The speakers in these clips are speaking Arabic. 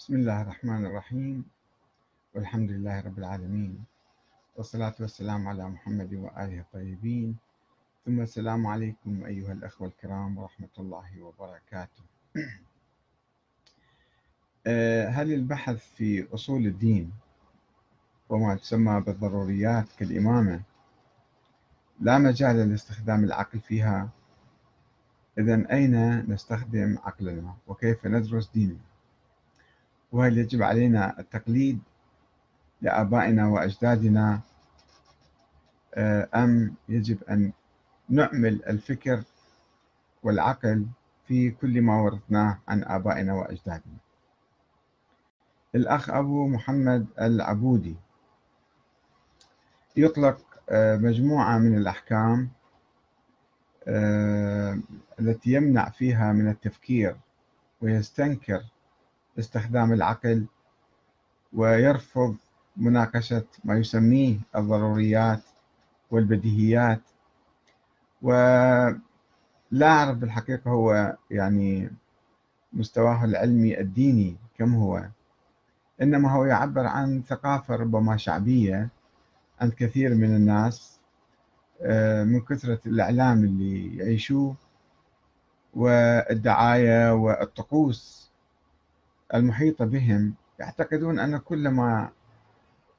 بسم الله الرحمن الرحيم. والحمد لله رب العالمين. والصلاة والسلام على محمد وآله الطيبين. ثم السلام عليكم أيها الأخوة الكرام ورحمة الله وبركاته. آه، هل البحث في أصول الدين وما تسمى بالضروريات كالإمامة لا مجال لاستخدام العقل فيها؟ إذا أين نستخدم عقلنا؟ وكيف ندرس ديننا؟ وهل يجب علينا التقليد لآبائنا وأجدادنا آه، أم يجب أن نعمل الفكر والعقل في كل ما ورثناه عن آبائنا وأجدادنا؟ الأخ أبو محمد العبودي يطلق آه، مجموعة من الأحكام آه، التي يمنع فيها من التفكير ويستنكر استخدام العقل ويرفض مناقشة ما يسميه الضروريات والبديهيات. ولا أعرف بالحقيقة هو يعني مستواه العلمي الديني كم هو إنما هو يعبر عن ثقافة ربما شعبية عند كثير من الناس آه، من كثرة الإعلام اللي يعيشوه والدعاية والطقوس المحيطة بهم يعتقدون أن كل ما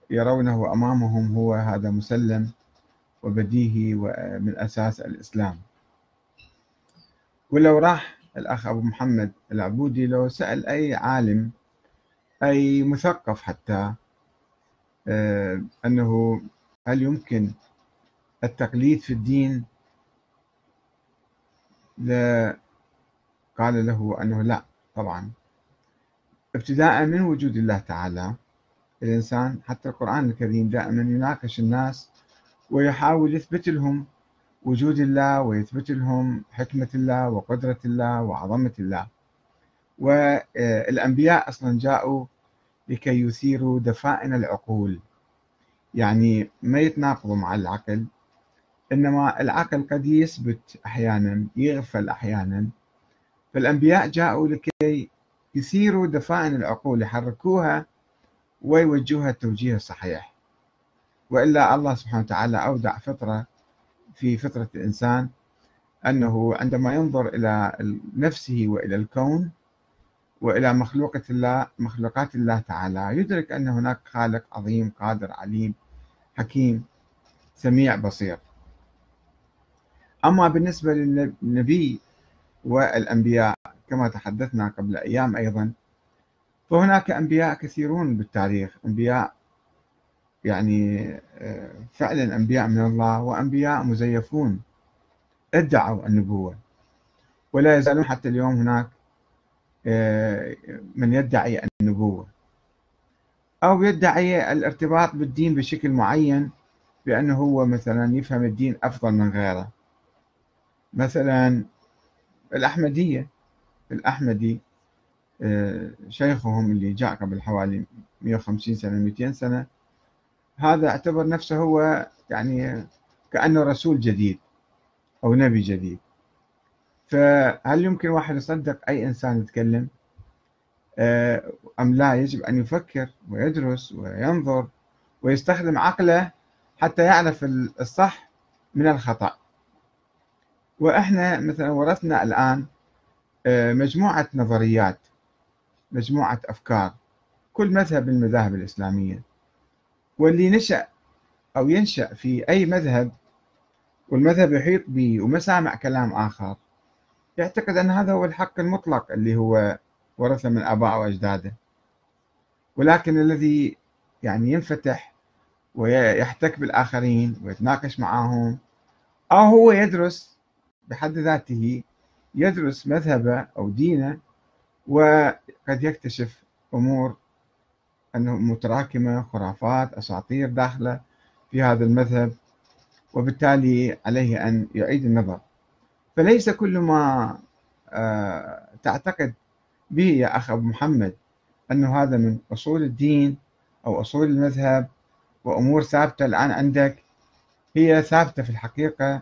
يرونه أمامهم هو هذا مسلم وبديهي ومن أساس الإسلام. ولو راح الأخ أبو محمد العبودي لو سأل أي عالم أي مثقف حتى آه، أنه هل يمكن التقليد في الدين؟ قال له أنه لا طبعا. ابتداء من وجود الله تعالى الإنسان حتى القرآن الكريم دائما يناقش الناس ويحاول يثبت لهم وجود الله ويثبت لهم حكمة الله وقدرة الله وعظمة الله. والأنبياء أصلا جاءوا لكي يثيروا دفائن العقول. يعني ما يتناقضوا مع العقل إنما العقل قد يثبت أحيانا يغفل أحيانا. فالأنبياء جاءوا لكي يثيروا دفائن العقول يحركوها ويوجهوها التوجيه الصحيح. وإلا الله سبحانه وتعالى أودع فطرة في فطرة الإنسان أنه عندما ينظر إلى نفسه وإلى الكون وإلى مخلوقة الله مخلوقات الله تعالى يدرك أن هناك خالق عظيم قادر عليم حكيم سميع بصير. أما بالنسبة للنبي والأنبياء كما تحدثنا قبل أيام أيضا فهناك أنبياء كثيرون بالتاريخ. أنبياء يعني آه، فعلا أنبياء من الله وأنبياء مزيفون ادعوا النبوة. ولا يزالون حتى اليوم هناك آه، من يدعي النبوة. أو يدعي الارتباط بالدين بشكل معين بأنه هو مثلا يفهم الدين أفضل من غيره. مثلا الأحمدية. الأحمدي آه، شيخهم اللي جاء قبل حوالي 150 سنة 200 سنة هذا اعتبر نفسه هو يعني كأنه رسول جديد أو نبي جديد. فهل يمكن واحد يصدق أي إنسان يتكلم؟ آه، أم لا؟ يجب أن يفكر ويدرس وينظر ويستخدم عقله حتى يعرف الصح من الخطأ. وإحنا مثلا ورثنا الآن مجموعة نظريات مجموعة أفكار كل مذهب من المذاهب الإسلامية. واللي نشأ أو ينشأ في أي مذهب والمذهب يحيط به وما سامع كلام آخر. يعتقد أن هذا هو الحق المطلق اللي هو ورثه من آبائه وأجداده. ولكن الذي يعني ينفتح ويحتك بالآخرين ويتناقش معهم أو هو يدرس بحد ذاته يدرس مذهبه أو دينه وقد يكتشف أمور أنه متراكمة خرافات أساطير داخلة في هذا المذهب وبالتالي عليه أن يعيد النظر. فليس كل ما آه، تعتقد به يا أخ أبو محمد أنه هذا من أصول الدين أو أصول المذهب وأمور ثابتة الآن عندك هي ثابتة في الحقيقة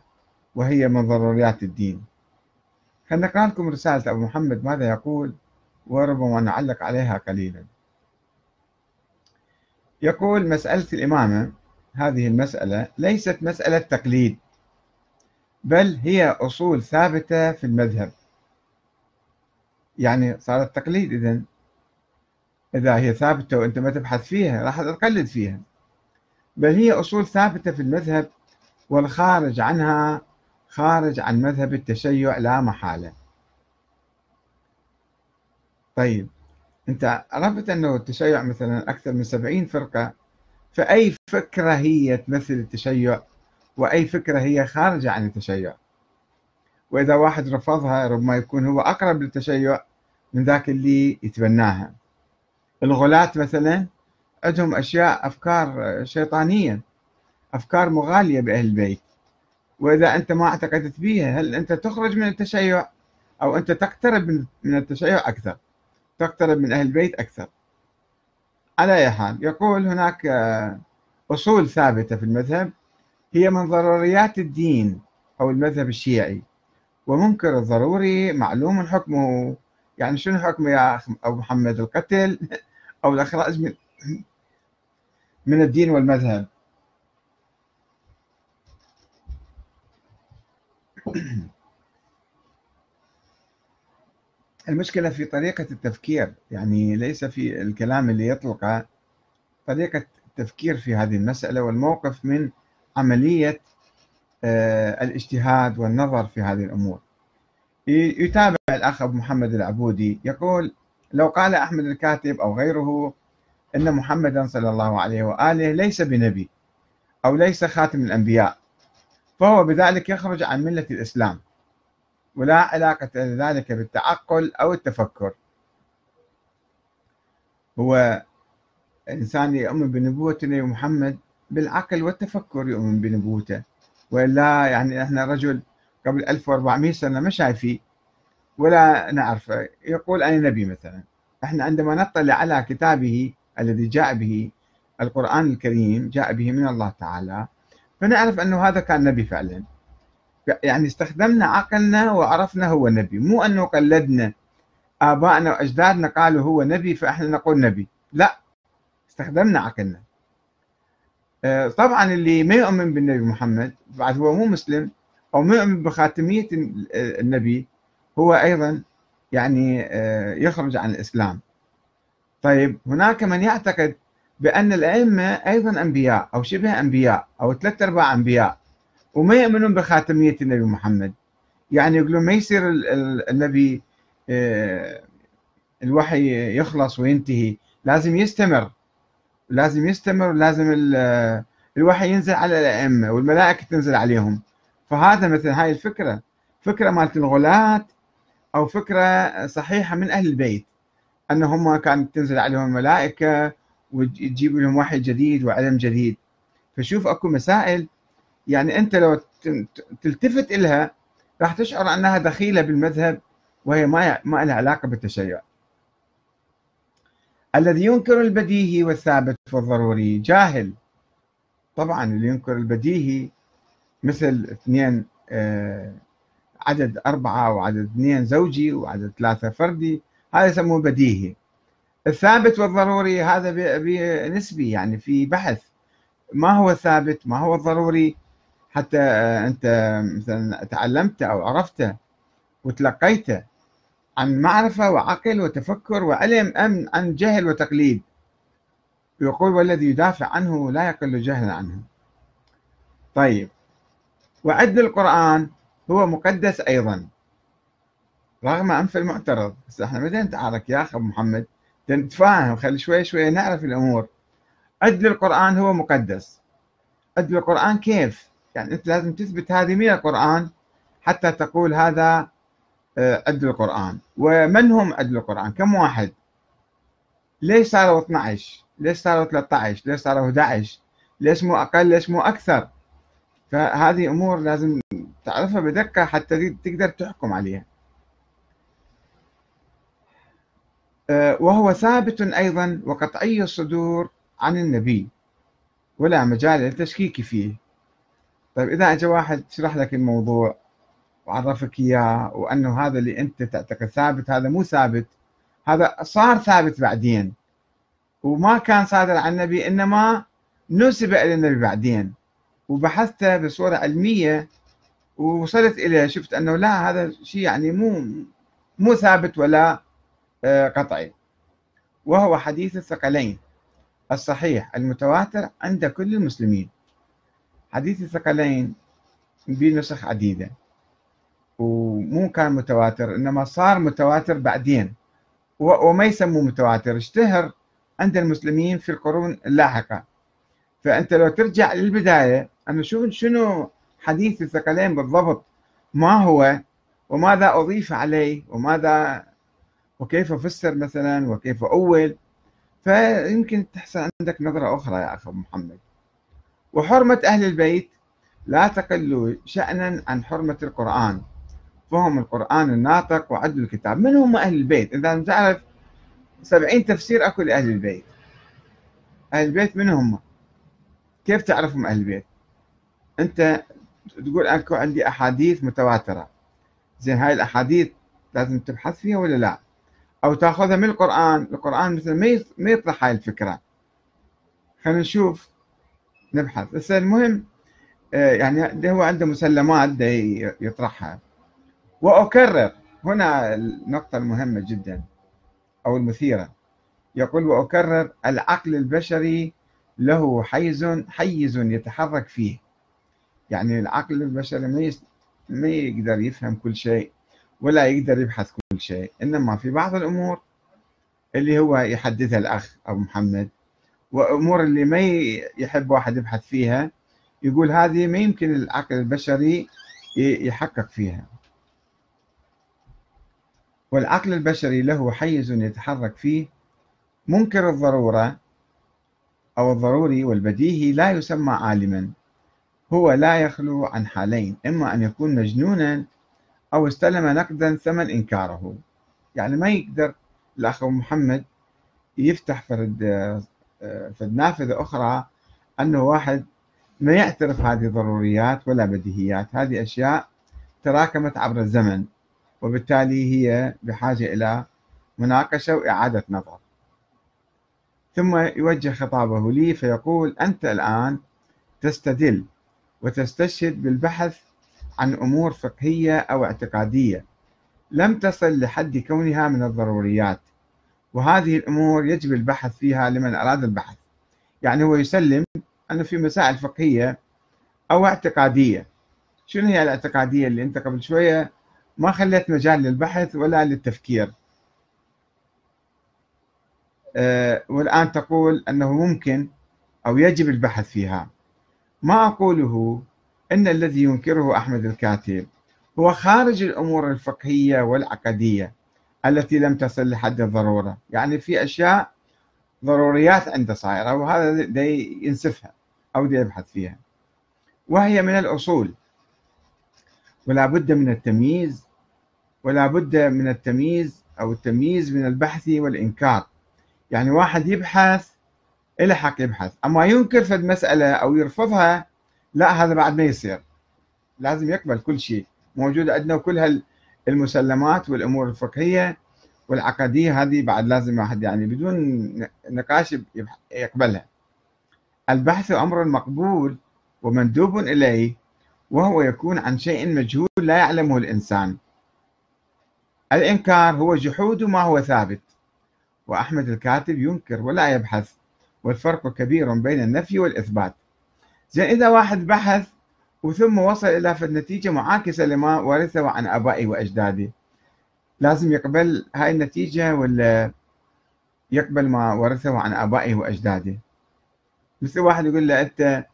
وهي من ضروريات الدين. خلنا نقرأ لكم رسالة أبو محمد ماذا يقول؟ وربما نعلق عليها قليلا. يقول مسألة الإمامة هذه المسألة ليست مسألة تقليد بل هي أصول ثابتة في المذهب. يعني صارت تقليد إذن إذا هي ثابتة وأنت ما تبحث فيها راح تقلد فيها. بل هي أصول ثابتة في المذهب والخارج عنها خارج عن مذهب التشيع لا محالة. طيب أنت عرفت أنه التشيع مثلا أكثر من سبعين فرقة فأي فكرة هي تمثل التشيع؟ وأي فكرة هي خارجة عن التشيع؟ وإذا واحد رفضها ربما يكون هو أقرب للتشيع من ذاك اللي يتبناها. الغلاة مثلا عندهم أشياء أفكار شيطانية أفكار مغالية بأهل البيت. وإذا أنت ما اعتقدت بها هل أنت تخرج من التشيع؟ أو أنت تقترب من التشيع أكثر تقترب من أهل البيت أكثر. على أي حال يقول هناك أصول ثابتة في المذهب هي من ضروريات الدين أو المذهب الشيعي. ومنكر الضروري معلوم حكمه. يعني شنو حكمه يا أخ أبو محمد؟ القتل أو الإخراج من من الدين والمذهب. المشكلة في طريقة التفكير يعني ليس في الكلام اللي يطلقه طريقة التفكير في هذه المسألة والموقف من عملية آه، الاجتهاد والنظر في هذه الأمور. يتابع الأخ أبو محمد العبودي يقول لو قال أحمد الكاتب أو غيره أن محمدا صلى الله عليه وآله ليس بنبي أو ليس خاتم الأنبياء فهو بذلك يخرج عن ملة الإسلام. ولا علاقة لذلك بالتعقل أو التفكر. هو إنسان يؤمن بنبوة النبي محمد بالعقل والتفكر يؤمن بنبوته. وإلا يعني إحنا رجل قبل 1400 سنة ما شايفيه ولا نعرفه يقول أنا نبي مثلا. إحنا عندما نطلع على كتابه الذي جاء به القرآن الكريم جاء به من الله تعالى فنعرف أنه هذا كان نبي فعلا. يعني استخدمنا عقلنا وعرفنا هو نبي مو أنه قلدنا آبائنا وأجدادنا قالوا هو نبي فإحنا نقول نبي لا استخدمنا عقلنا. آه، طبعا اللي ما يؤمن بالنبي محمد بعد هو مو مسلم أو ما يؤمن بخاتمية النبي هو أيضا يعني آه، يخرج عن الإسلام. طيب هناك من يعتقد بأن الأئمة أيضا أنبياء أو شبه أنبياء أو ثلاثة أرباع أنبياء وما يؤمنون بخاتمية النبي محمد. يعني يقولون ما يصير النبي آه، الوحي يخلص وينتهي. لازم يستمر. لازم يستمر. لازم الوحي ينزل على الأئمة والملائكة تنزل عليهم. فهذا مثل هاي الفكرة. فكرة مالت الغلاة أو فكرة صحيحة من أهل البيت. أن هم كانت تنزل عليهم الملائكة وتجيب لهم وحي جديد وعلم جديد. فشوف أكو مسائل. يعني أنت لو تلتفت إلها راح تشعر أنها دخيلة بالمذهب وهي ما ما لها علاقة بالتشيع. الذي ينكر البديهي والثابت والضروري جاهل. طبعا اللي ينكر البديهي مثل اثنين آه، عدد أربعة وعدد اثنين زوجي وعدد ثلاثة فردي هذا يسموه بديهي. الثابت والضروري هذا بنسبي يعني في بحث. ما هو الثابت ما هو الضروري؟ حتى أنت مثلا تعلمت أو عرفت وتلقيت عن معرفة وعقل وتفكر وعلم أم عن جهل وتقليد. يقول والذي يدافع عنه لا يقل جهلا عنه. طيب. وعد القرآن هو مقدس أيضا رغم أنف المعترض. بس إحنا متى نتعارك يا أخ محمد. نتفاهم خلي شوي شوي نعرف الأمور. عد القرآن هو مقدس. عد القرآن كيف؟ يعني أنت لازم تثبت هذه من القرآن حتى تقول هذا آه، القرآن. ومن هم عد القرآن؟ كم واحد؟ ليش صاروا 12 ليش صاروا 13 ليش صاروا 11 ليش مو أقل؟ ليش مو أكثر؟ فهذه أمور لازم تعرفها بدقة حتى تقدر تحكم عليها. وهو ثابت أيضا وقطعي الصدور عن النبي ولا مجال للتشكيك فيه. طيب إذا أجى واحد شرح لك الموضوع وعرفك إياه وأنه هذا اللي أنت تعتقد ثابت هذا مو ثابت هذا صار ثابت بعدين وما كان صادر عن النبي إنما نسب إلى النبي بعدين. وبحثته بصورة علمية ووصلت إليه شفت أنه لا هذا شيء يعني مو مو ثابت ولا آه، قطعي. وهو حديث الثقلين الصحيح المتواتر عند كل المسلمين. حديث الثقلين بنسخ عديدة. ومو كان متواتر إنما صار متواتر بعدين. وما يسموه متواتر اشتهر عند المسلمين في القرون اللاحقة. فأنت لو ترجع للبداية أنا شو شنو حديث الثقلين بالضبط؟ ما هو؟ وماذا أضيف عليه؟ وماذا وكيف فسر مثلا وكيف أول. فيمكن تحصل عندك نظرة أخرى يا أخي محمد. وحرمة أهل البيت لا تقل شأنا عن حرمة القرآن. فهم القرآن الناطق وعدل الكتاب. من هم أهل البيت؟ إذا تعرف سبعين تفسير أكو لأهل البيت. أهل البيت من هم؟ كيف تعرفهم أهل البيت؟ أنت تقول أكو عندي أحاديث متواترة. زين هاي الأحاديث لازم تبحث فيها ولا لا؟ أو تأخذها من القرآن. القرآن مثل ما يطرح هاي الفكرة. خلينا نشوف نبحث. بس المهم آه، يعني هو عنده مسلمات يطرحها. وأكرر هنا النقطة المهمة جدا أو المثيرة. يقول وأكرر العقل البشري له حيز حيز يتحرك فيه. يعني العقل البشري ما يقدر يفهم كل شيء. ولا يقدر يبحث كل شيء. إنما في بعض الأمور اللي هو يحدثها الأخ أبو محمد وأمور اللي ما يحب واحد يبحث فيها يقول هذه ما يمكن العقل البشري يحقق فيها. والعقل البشري له حيز يتحرك فيه. منكر الضرورة أو الضروري والبديهي لا يسمى عالما. هو لا يخلو عن حالين إما أن يكون مجنونا أو استلم نقدا ثمن إنكاره. يعني ما يقدر الأخ محمد يفتح فرد فرد نافذة أخرى أنه واحد ما يعترف هذه ضروريات ولا بديهيات. هذه أشياء تراكمت عبر الزمن وبالتالي هي بحاجة إلى مناقشة وإعادة نظر. ثم يوجه خطابه لي فيقول أنت الآن تستدل وتستشهد بالبحث عن أمور فقهية أو اعتقادية. لم تصل لحد كونها من الضروريات. وهذه الأمور يجب البحث فيها لمن أراد البحث. يعني هو يسلم أنه في مسائل فقهية أو اعتقادية. شنو هي الاعتقادية اللي أنت قبل شوية ما خليت مجال للبحث ولا للتفكير؟ أه والآن تقول أنه ممكن أو يجب البحث فيها. ما أقوله أن الذي ينكره أحمد الكاتب هو خارج الأمور الفقهية والعقدية التي لم تصل لحد الضرورة. يعني في أشياء ضروريات عنده صايرة وهذا دي ينسفها أو دي يبحث فيها. وهي من الأصول. ولا بد من التمييز ولا بد من التمييز أو التمييز من البحث والإنكار. يعني واحد يبحث إلى حق يبحث. أما ينكر في المسألة أو يرفضها لا هذا بعد ما يصير. لازم يقبل كل شيء. موجود عندنا كل هالمسلمات والأمور الفقهية والعقدية هذه بعد لازم واحد يعني بدون نقاش يقبلها. البحث أمر مقبول ومندوب إليه وهو يكون عن شيء مجهول لا يعلمه الإنسان. الإنكار هو جحود ما هو ثابت. وأحمد الكاتب ينكر ولا يبحث والفرق كبير بين النفي والإثبات. زين إذا واحد بحث وثم وصل إلى نتيجة معاكسة لما ورثه عن آبائه وأجداده. لازم يقبل هاي النتيجة ولا يقبل ما ورثه عن آبائه وأجداده؟ مثل واحد يقول له أنت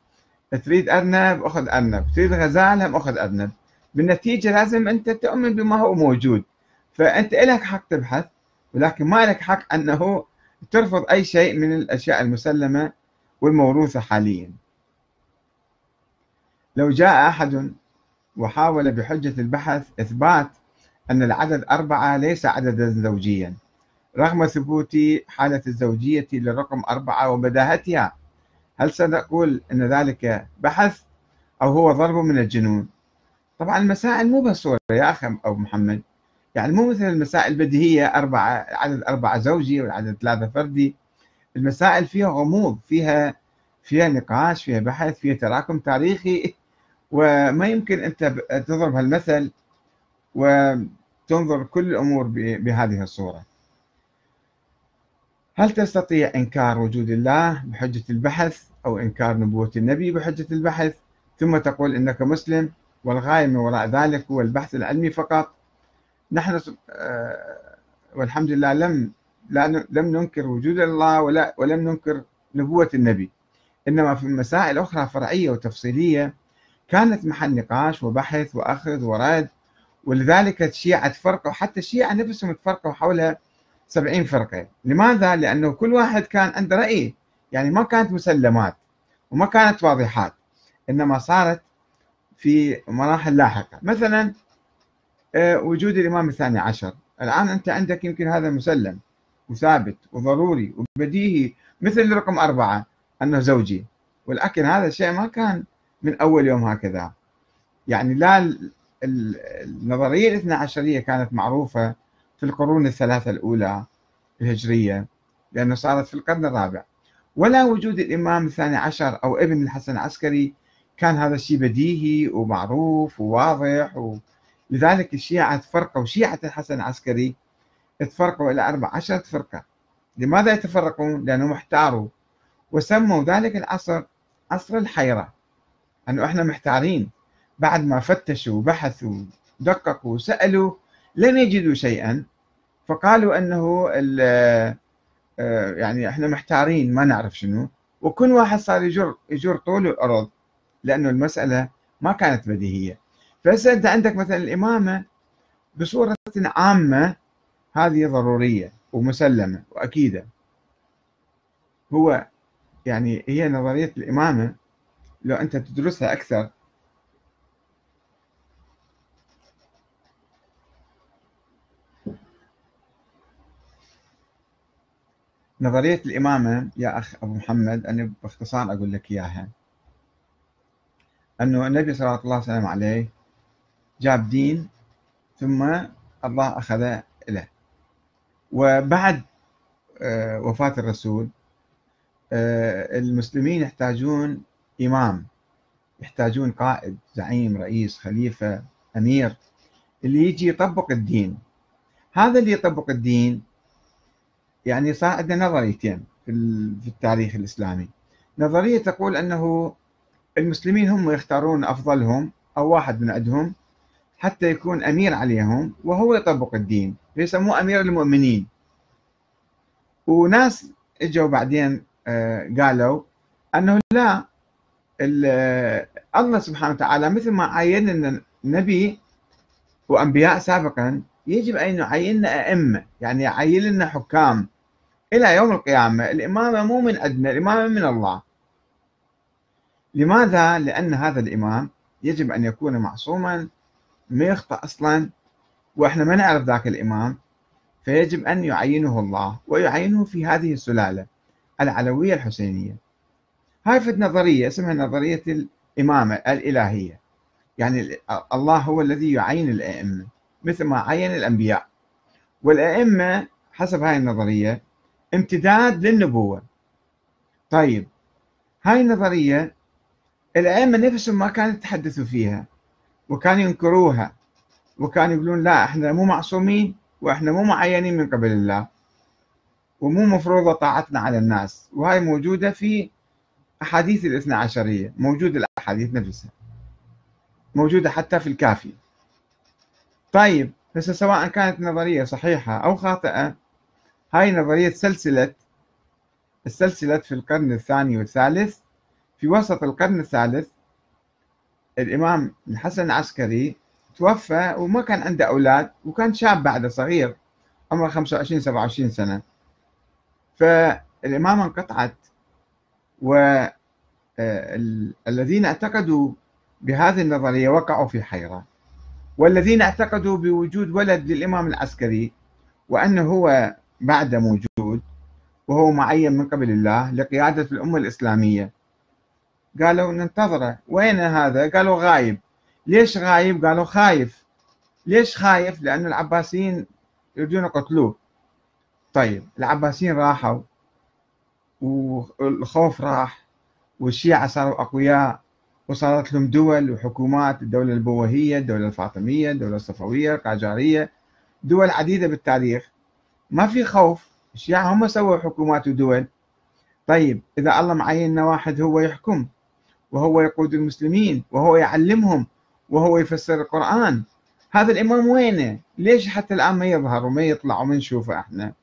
تريد أرنب؟ أخذ أرنب. تريد غزال؟ هم أخذ أرنب. بالنتيجة لازم أنت تؤمن بما هو موجود. فأنت لك حق تبحث ولكن ما لك حق أنه ترفض أي شيء من الأشياء المسلمة والموروثة حاليا. لو جاء أحد وحاول بحجة البحث إثبات أن العدد أربعة ليس عددا زوجيا رغم ثبوت حالة الزوجية للرقم أربعة وبداهتها هل سنقول أن ذلك بحث أو هو ضرب من الجنون؟ طبعا المسائل مو بهالصورة يا أخي أبو محمد يعني مو مثل المسائل البديهية أربعة عدد أربعة زوجي والعدد ثلاثة فردي. المسائل فيها غموض فيها فيها نقاش فيها بحث فيها تراكم تاريخي. وما يمكن أنت تضرب هالمثل وتنظر كل الأمور بهذه الصورة. هل تستطيع إنكار وجود الله بحجة البحث أو إنكار نبوة النبي بحجة البحث؟ ثم تقول إنك مسلم والغاية من وراء ذلك هو البحث العلمي فقط. نحن آه، والحمد لله لم لم ننكر وجود الله ولا ولم ننكر نبوة النبي. إنما في مسائل أخرى فرعية وتفصيلية كانت محل نقاش وبحث وأخذ ورد ولذلك الشيعة تفرقوا حتى الشيعة نفسهم تفرقوا حول سبعين فرقة. لماذا؟ لأنه كل واحد كان عنده رأي يعني ما كانت مسلمات وما كانت واضحات إنما صارت في مراحل لاحقة. مثلا آه، وجود الإمام الثاني عشر. الآن أنت عندك يمكن هذا مسلم وثابت وضروري وبديهي مثل رقم أربعة أنه زوجي. ولكن هذا الشيء ما كان من أول يوم هكذا. يعني لا النظرية الاثنى عشرية كانت معروفة في القرون الثلاثة الأولى الهجرية لأنه صارت في القرن الرابع. ولا وجود الإمام الثاني عشر أو ابن الحسن العسكري كان هذا الشيء بديهي ومعروف وواضح لذلك الشيعة تفرقوا شيعة الحسن العسكري تفرقوا إلى أربع عشرة فرقة. لماذا يتفرقون؟ لأنهم احتاروا وسموا ذلك العصر عصر الحيرة. أنه إحنا محتارين. بعد ما فتشوا وبحثوا دققوا وسألوا لم يجدوا شيئا. فقالوا أنه آه، يعني إحنا محتارين ما نعرف شنو. وكل واحد صار يجر يجر طول الأرض لأنه المسألة ما كانت بديهية. فهسه أنت عندك مثلا الإمامة بصورة عامة هذه ضرورية ومسلمة وأكيدة. هو يعني هي نظرية الإمامة. لو أنت تدرسها أكثر. نظرية الإمامة يا أخ أبو محمد أنا باختصار أقول لك إياها. أنه النبي صلى الله عليه وسلم عليه جاب دين ثم الله أخذ له وبعد آه، وفاة الرسول آه، المسلمين يحتاجون إمام. يحتاجون قائد زعيم رئيس خليفة أمير اللي يجي يطبق الدين. هذا اللي يطبق الدين يعني صار عندنا نظريتين في التاريخ الإسلامي. نظرية تقول أنه المسلمين هم يختارون أفضلهم أو واحد من عندهم حتى يكون أمير عليهم وهو يطبق الدين. يسموه أمير المؤمنين. وناس إجوا بعدين آه، قالوا أنه لا الله سبحانه وتعالى مثل ما عين لنا نبي وأنبياء سابقا يجب أن يعين أئمة يعني يعين لنا حكام. إلى يوم القيامة الإمامة مو من عندنا الإمامة من الله. لماذا؟ لأن هذا الإمام يجب أن يكون معصوما ما يخطأ أصلا وإحنا ما نعرف ذاك الإمام فيجب أن يعينه الله ويعينه في هذه السلالة العلوية الحسينية. هاي فد نظرية اسمها نظرية الإمامة الإلهية. يعني الله هو الذي يعين الأئمة مثل ما عين الأنبياء. والأئمة حسب هاي النظرية امتداد للنبوة. طيب هاي النظرية الأئمة نفسهم ما كانوا يتحدثوا فيها وكانوا ينكروها وكانوا يقولون لا إحنا مو معصومين وإحنا مو معينين من قبل الله ومو مفروضة طاعتنا على الناس. وهاي موجودة في أحاديث الاثنى عشرية موجودة الأحاديث نفسها موجودة حتى في الكافي. طيب بس سواء كانت نظرية صحيحة أو خاطئة هاي نظرية سلسلة السلسلة في القرن الثاني والثالث. في وسط القرن الثالث الإمام الحسن العسكري توفى وما كان عنده أولاد وكان شاب بعده صغير عمره 25 27 سنة. فالإمامة انقطعت. والذين آه، اعتقدوا بهذه النظرية وقعوا في حيرة. والذين اعتقدوا بوجود ولد للإمام العسكري وأنه هو بعد موجود وهو معين من قبل الله لقيادة الأمة الإسلامية. قالوا ننتظره وين هذا؟ قالوا غايب. ليش غايب؟ قالوا خايف. ليش خايف؟ لأن العباسيين يريدون يقتلوه. طيب العباسيين راحوا. والخوف راح والشيعة صاروا أقوياء وصارت لهم دول وحكومات الدولة البوهية الدولة الفاطمية الدولة الصفوية القاجارية دول عديدة بالتاريخ. ما في خوف الشيعة هم سووا حكومات ودول. طيب إذا الله معيننا واحد هو يحكم وهو يقود المسلمين وهو يعلمهم وهو يفسر القرآن هذا الإمام وينه؟ ليش حتى الآن ما يظهر وما يطلع وما نشوفه إحنا؟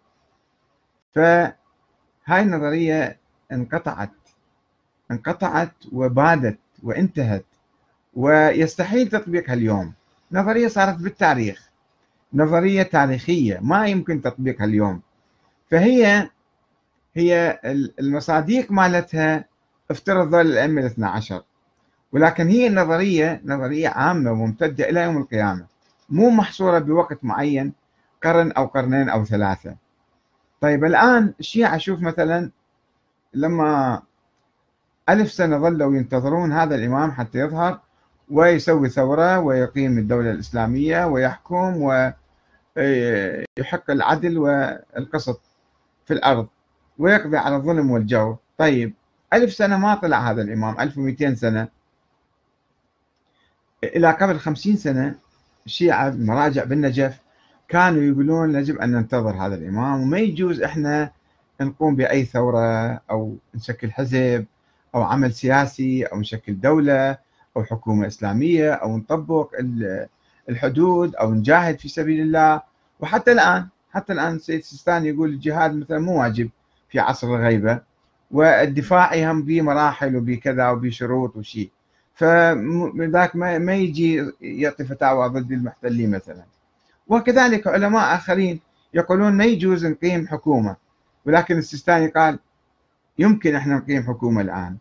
فهاي النظرية انقطعت. انقطعت وبادت وانتهت ويستحيل تطبيقها اليوم. نظرية صارت بالتاريخ. نظرية تاريخية ما يمكن تطبيقها اليوم. فهي هي المصاديق مالتها افترض ظل الأئمة الاثنى عشر. ولكن هي النظرية نظرية عامة وممتدة إلى يوم القيامة. مو محصورة بوقت معين قرن أو قرنين أو ثلاثة. طيب الآن الشيعة شوف مثلا لما ألف سنة ظلوا ينتظرون هذا الإمام حتى يظهر ويسوي ثورة ويقيم الدولة الإسلامية ويحكم ويحق العدل والقسط في الأرض ويقضي على الظلم والجور. طيب ألف سنة ما طلع هذا الإمام 1200 سنة. إلى قبل 50 سنة الشيعة المراجع بالنجف كانوا يقولون يجب أن ننتظر هذا الإمام وما يجوز إحنا نقوم بأي ثورة أو نشكل حزب أو عمل سياسي أو نشكل دولة أو حكومة إسلامية أو نطبق الحدود أو نجاهد في سبيل الله. وحتى الآن حتى الآن السيد السيستاني يقول الجهاد مثلا مو واجب في عصر الغيبة والدفاع هم بمراحل وبكذا وبشروط وشيء فذاك ما يجي يعطي فتاوى ضد المحتلين مثلا. وكذلك علماء آخرين يقولون ما يجوز نقيم حكومة ولكن السيستاني قال يمكن إحنا نقيم حكومة الآن.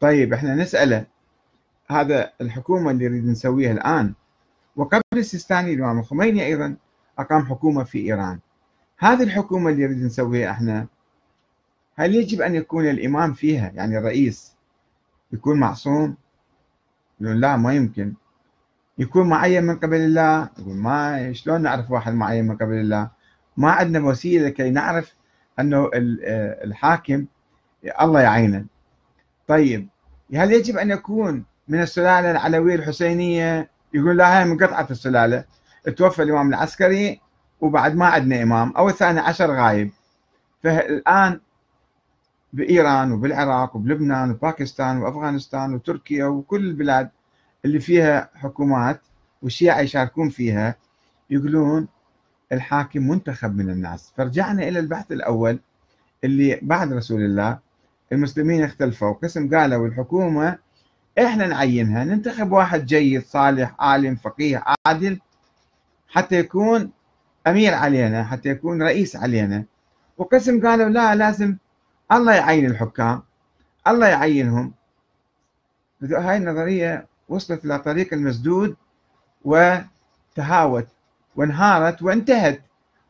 طيب إحنا نسأله هذا الحكومة اللي نريد نسويها الآن وقبل السيستاني الإمام الخميني أيضا أقام حكومة في إيران. هذه الحكومة اللي نريد نسويها إحنا هل يجب أن يكون الإمام فيها؟ يعني الرئيس يكون معصوم؟ لا ما يمكن. يكون معين من قبل الله يقول ما شلون نعرف واحد معين من قبل الله؟ ما عندنا وسيلة كي نعرف أنه الحاكم الله يعينه. طيب هل يجب أن يكون من السلالة العلوية الحسينية؟ يقول لا هاي من قطعة السلالة. توفى الإمام العسكري وبعد ما عندنا إمام أو الثاني عشر غايب. فالآن بإيران وبالعراق وبلبنان وباكستان وأفغانستان وتركيا وكل البلاد اللي فيها حكومات والشيعة يشاركون فيها يقولون الحاكم منتخب من الناس. فرجعنا إلى البحث الأول اللي بعد رسول الله المسلمين اختلفوا. قسم قالوا الحكومة إحنا نعينها ننتخب واحد جيد صالح عالم فقيه عادل حتى يكون أمير علينا حتى يكون رئيس علينا. وقسم قالوا لا لازم الله يعين الحكام الله يعينهم. هاي النظرية وصلت إلى طريق المسدود وتهاوت وانهارت وانتهت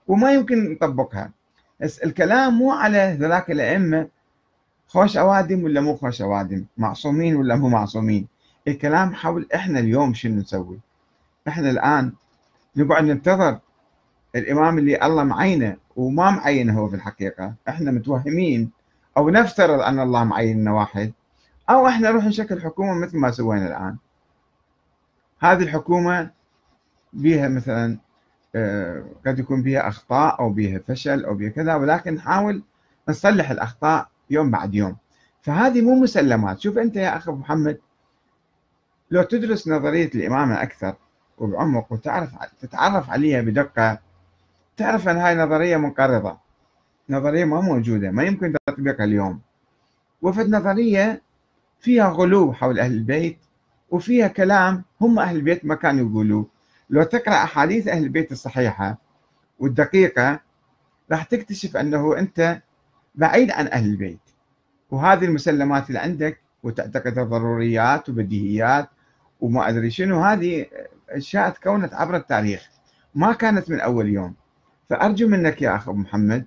وما يمكن نطبقها. الكلام مو على ذلك الأئمة خوش أوادم ولا مو خوش أوادم معصومين ولا مو معصومين. الكلام حول إحنا اليوم شنو نسوي؟ إحنا الآن نقعد ننتظر الإمام اللي الله معينه وما معينه هو في الحقيقة. إحنا متوهمين أو نفترض أن الله معيننا واحد. أو إحنا نروح نشكل حكومة مثل ما سوينا الآن. هذه الحكومة بها مثلا آه، قد يكون بها أخطاء أو بها فشل أو بها كذا ولكن نحاول نصلح الأخطاء يوم بعد يوم. فهذه مو مسلمات. شوف أنت يا أخي محمد لو تدرس نظرية الإمامة أكثر وبعمق وتعرف تتعرف عليها بدقة تعرف أن هاي نظرية منقرضة. نظرية ما موجودة ما يمكن تطبيقها اليوم. وفد نظرية فيها غلو حول أهل البيت وفيها كلام هم أهل البيت ما كانوا يقولوه. لو تقرأ أحاديث أهل البيت الصحيحة والدقيقة راح تكتشف أنه أنت بعيد عن أهل البيت وهذه المسلمات اللي عندك وتعتقد ضروريات وبديهيات وما أدري شنو هذه أشياء تكونت عبر التاريخ ما كانت من أول يوم. فأرجو منك يا أخ محمد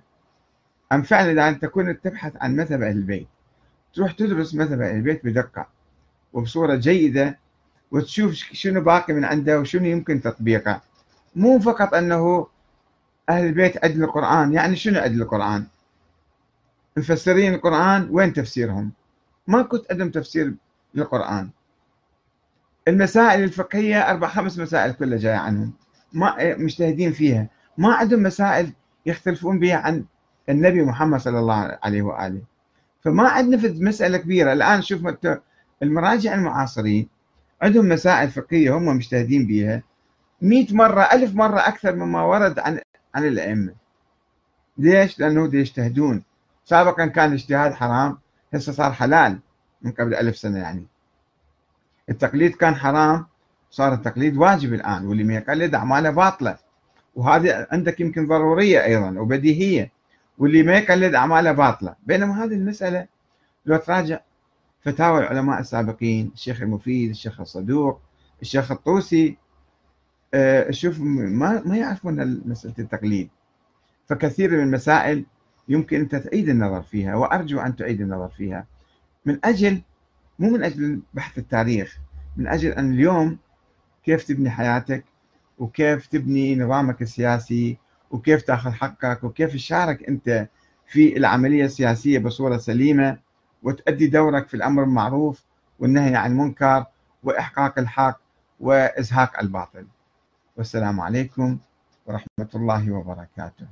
أن فعلا أن تكون تبحث عن مذهب أهل البيت. تروح تدرس أهل البيت بدقة وبصورة جيدة وتشوف شنو باقي من عنده وشنو يمكن تطبيقه. مو فقط أنه أهل البيت عدل القرآن يعني شنو عدل القرآن؟ مفسرين القرآن وين تفسيرهم؟ ما كنت عندهم تفسير للقرآن. المسائل الفقهية أربع خمس مسائل كلها جاية عنهم. ما مجتهدين فيها. ما عندهم مسائل يختلفون بها عن النبي محمد صلى الله عليه وآله. فما عندنا في مسألة كبيرة. الآن شوف المراجع المعاصرين عندهم مسائل فقهية هم مجتهدين بها مئة مرة ألف مرة أكثر مما ورد عن عن الأئمة. ليش؟ لأنه يجتهدون. سابقا كان الاجتهاد حرام هسه صار حلال من قبل ألف سنة يعني. التقليد كان حرام صار التقليد واجب الآن واللي ما يقلد أعماله باطلة. وهذه عندك يمكن ضرورية أيضا وبديهية. واللي ما يقلد أعماله باطلة. بينما هذه المسألة لو تراجع فتاوى العلماء السابقين الشيخ المفيد الشيخ الصدوق الشيخ الطوسي آه، شوف ما ما يعرفون مسألة التقليد. فكثير من المسائل يمكن أنت تعيد النظر فيها وأرجو أن تعيد النظر فيها. من أجل مو من أجل بحث التاريخ من أجل أن اليوم كيف تبني حياتك وكيف تبني نظامك السياسي وكيف تاخذ حقك وكيف تشارك أنت في العملية السياسية بصورة سليمة وتؤدي دورك في الأمر المعروف والنهي عن المنكر وإحقاق الحق وإزهاق الباطل. والسلام عليكم ورحمة الله وبركاته.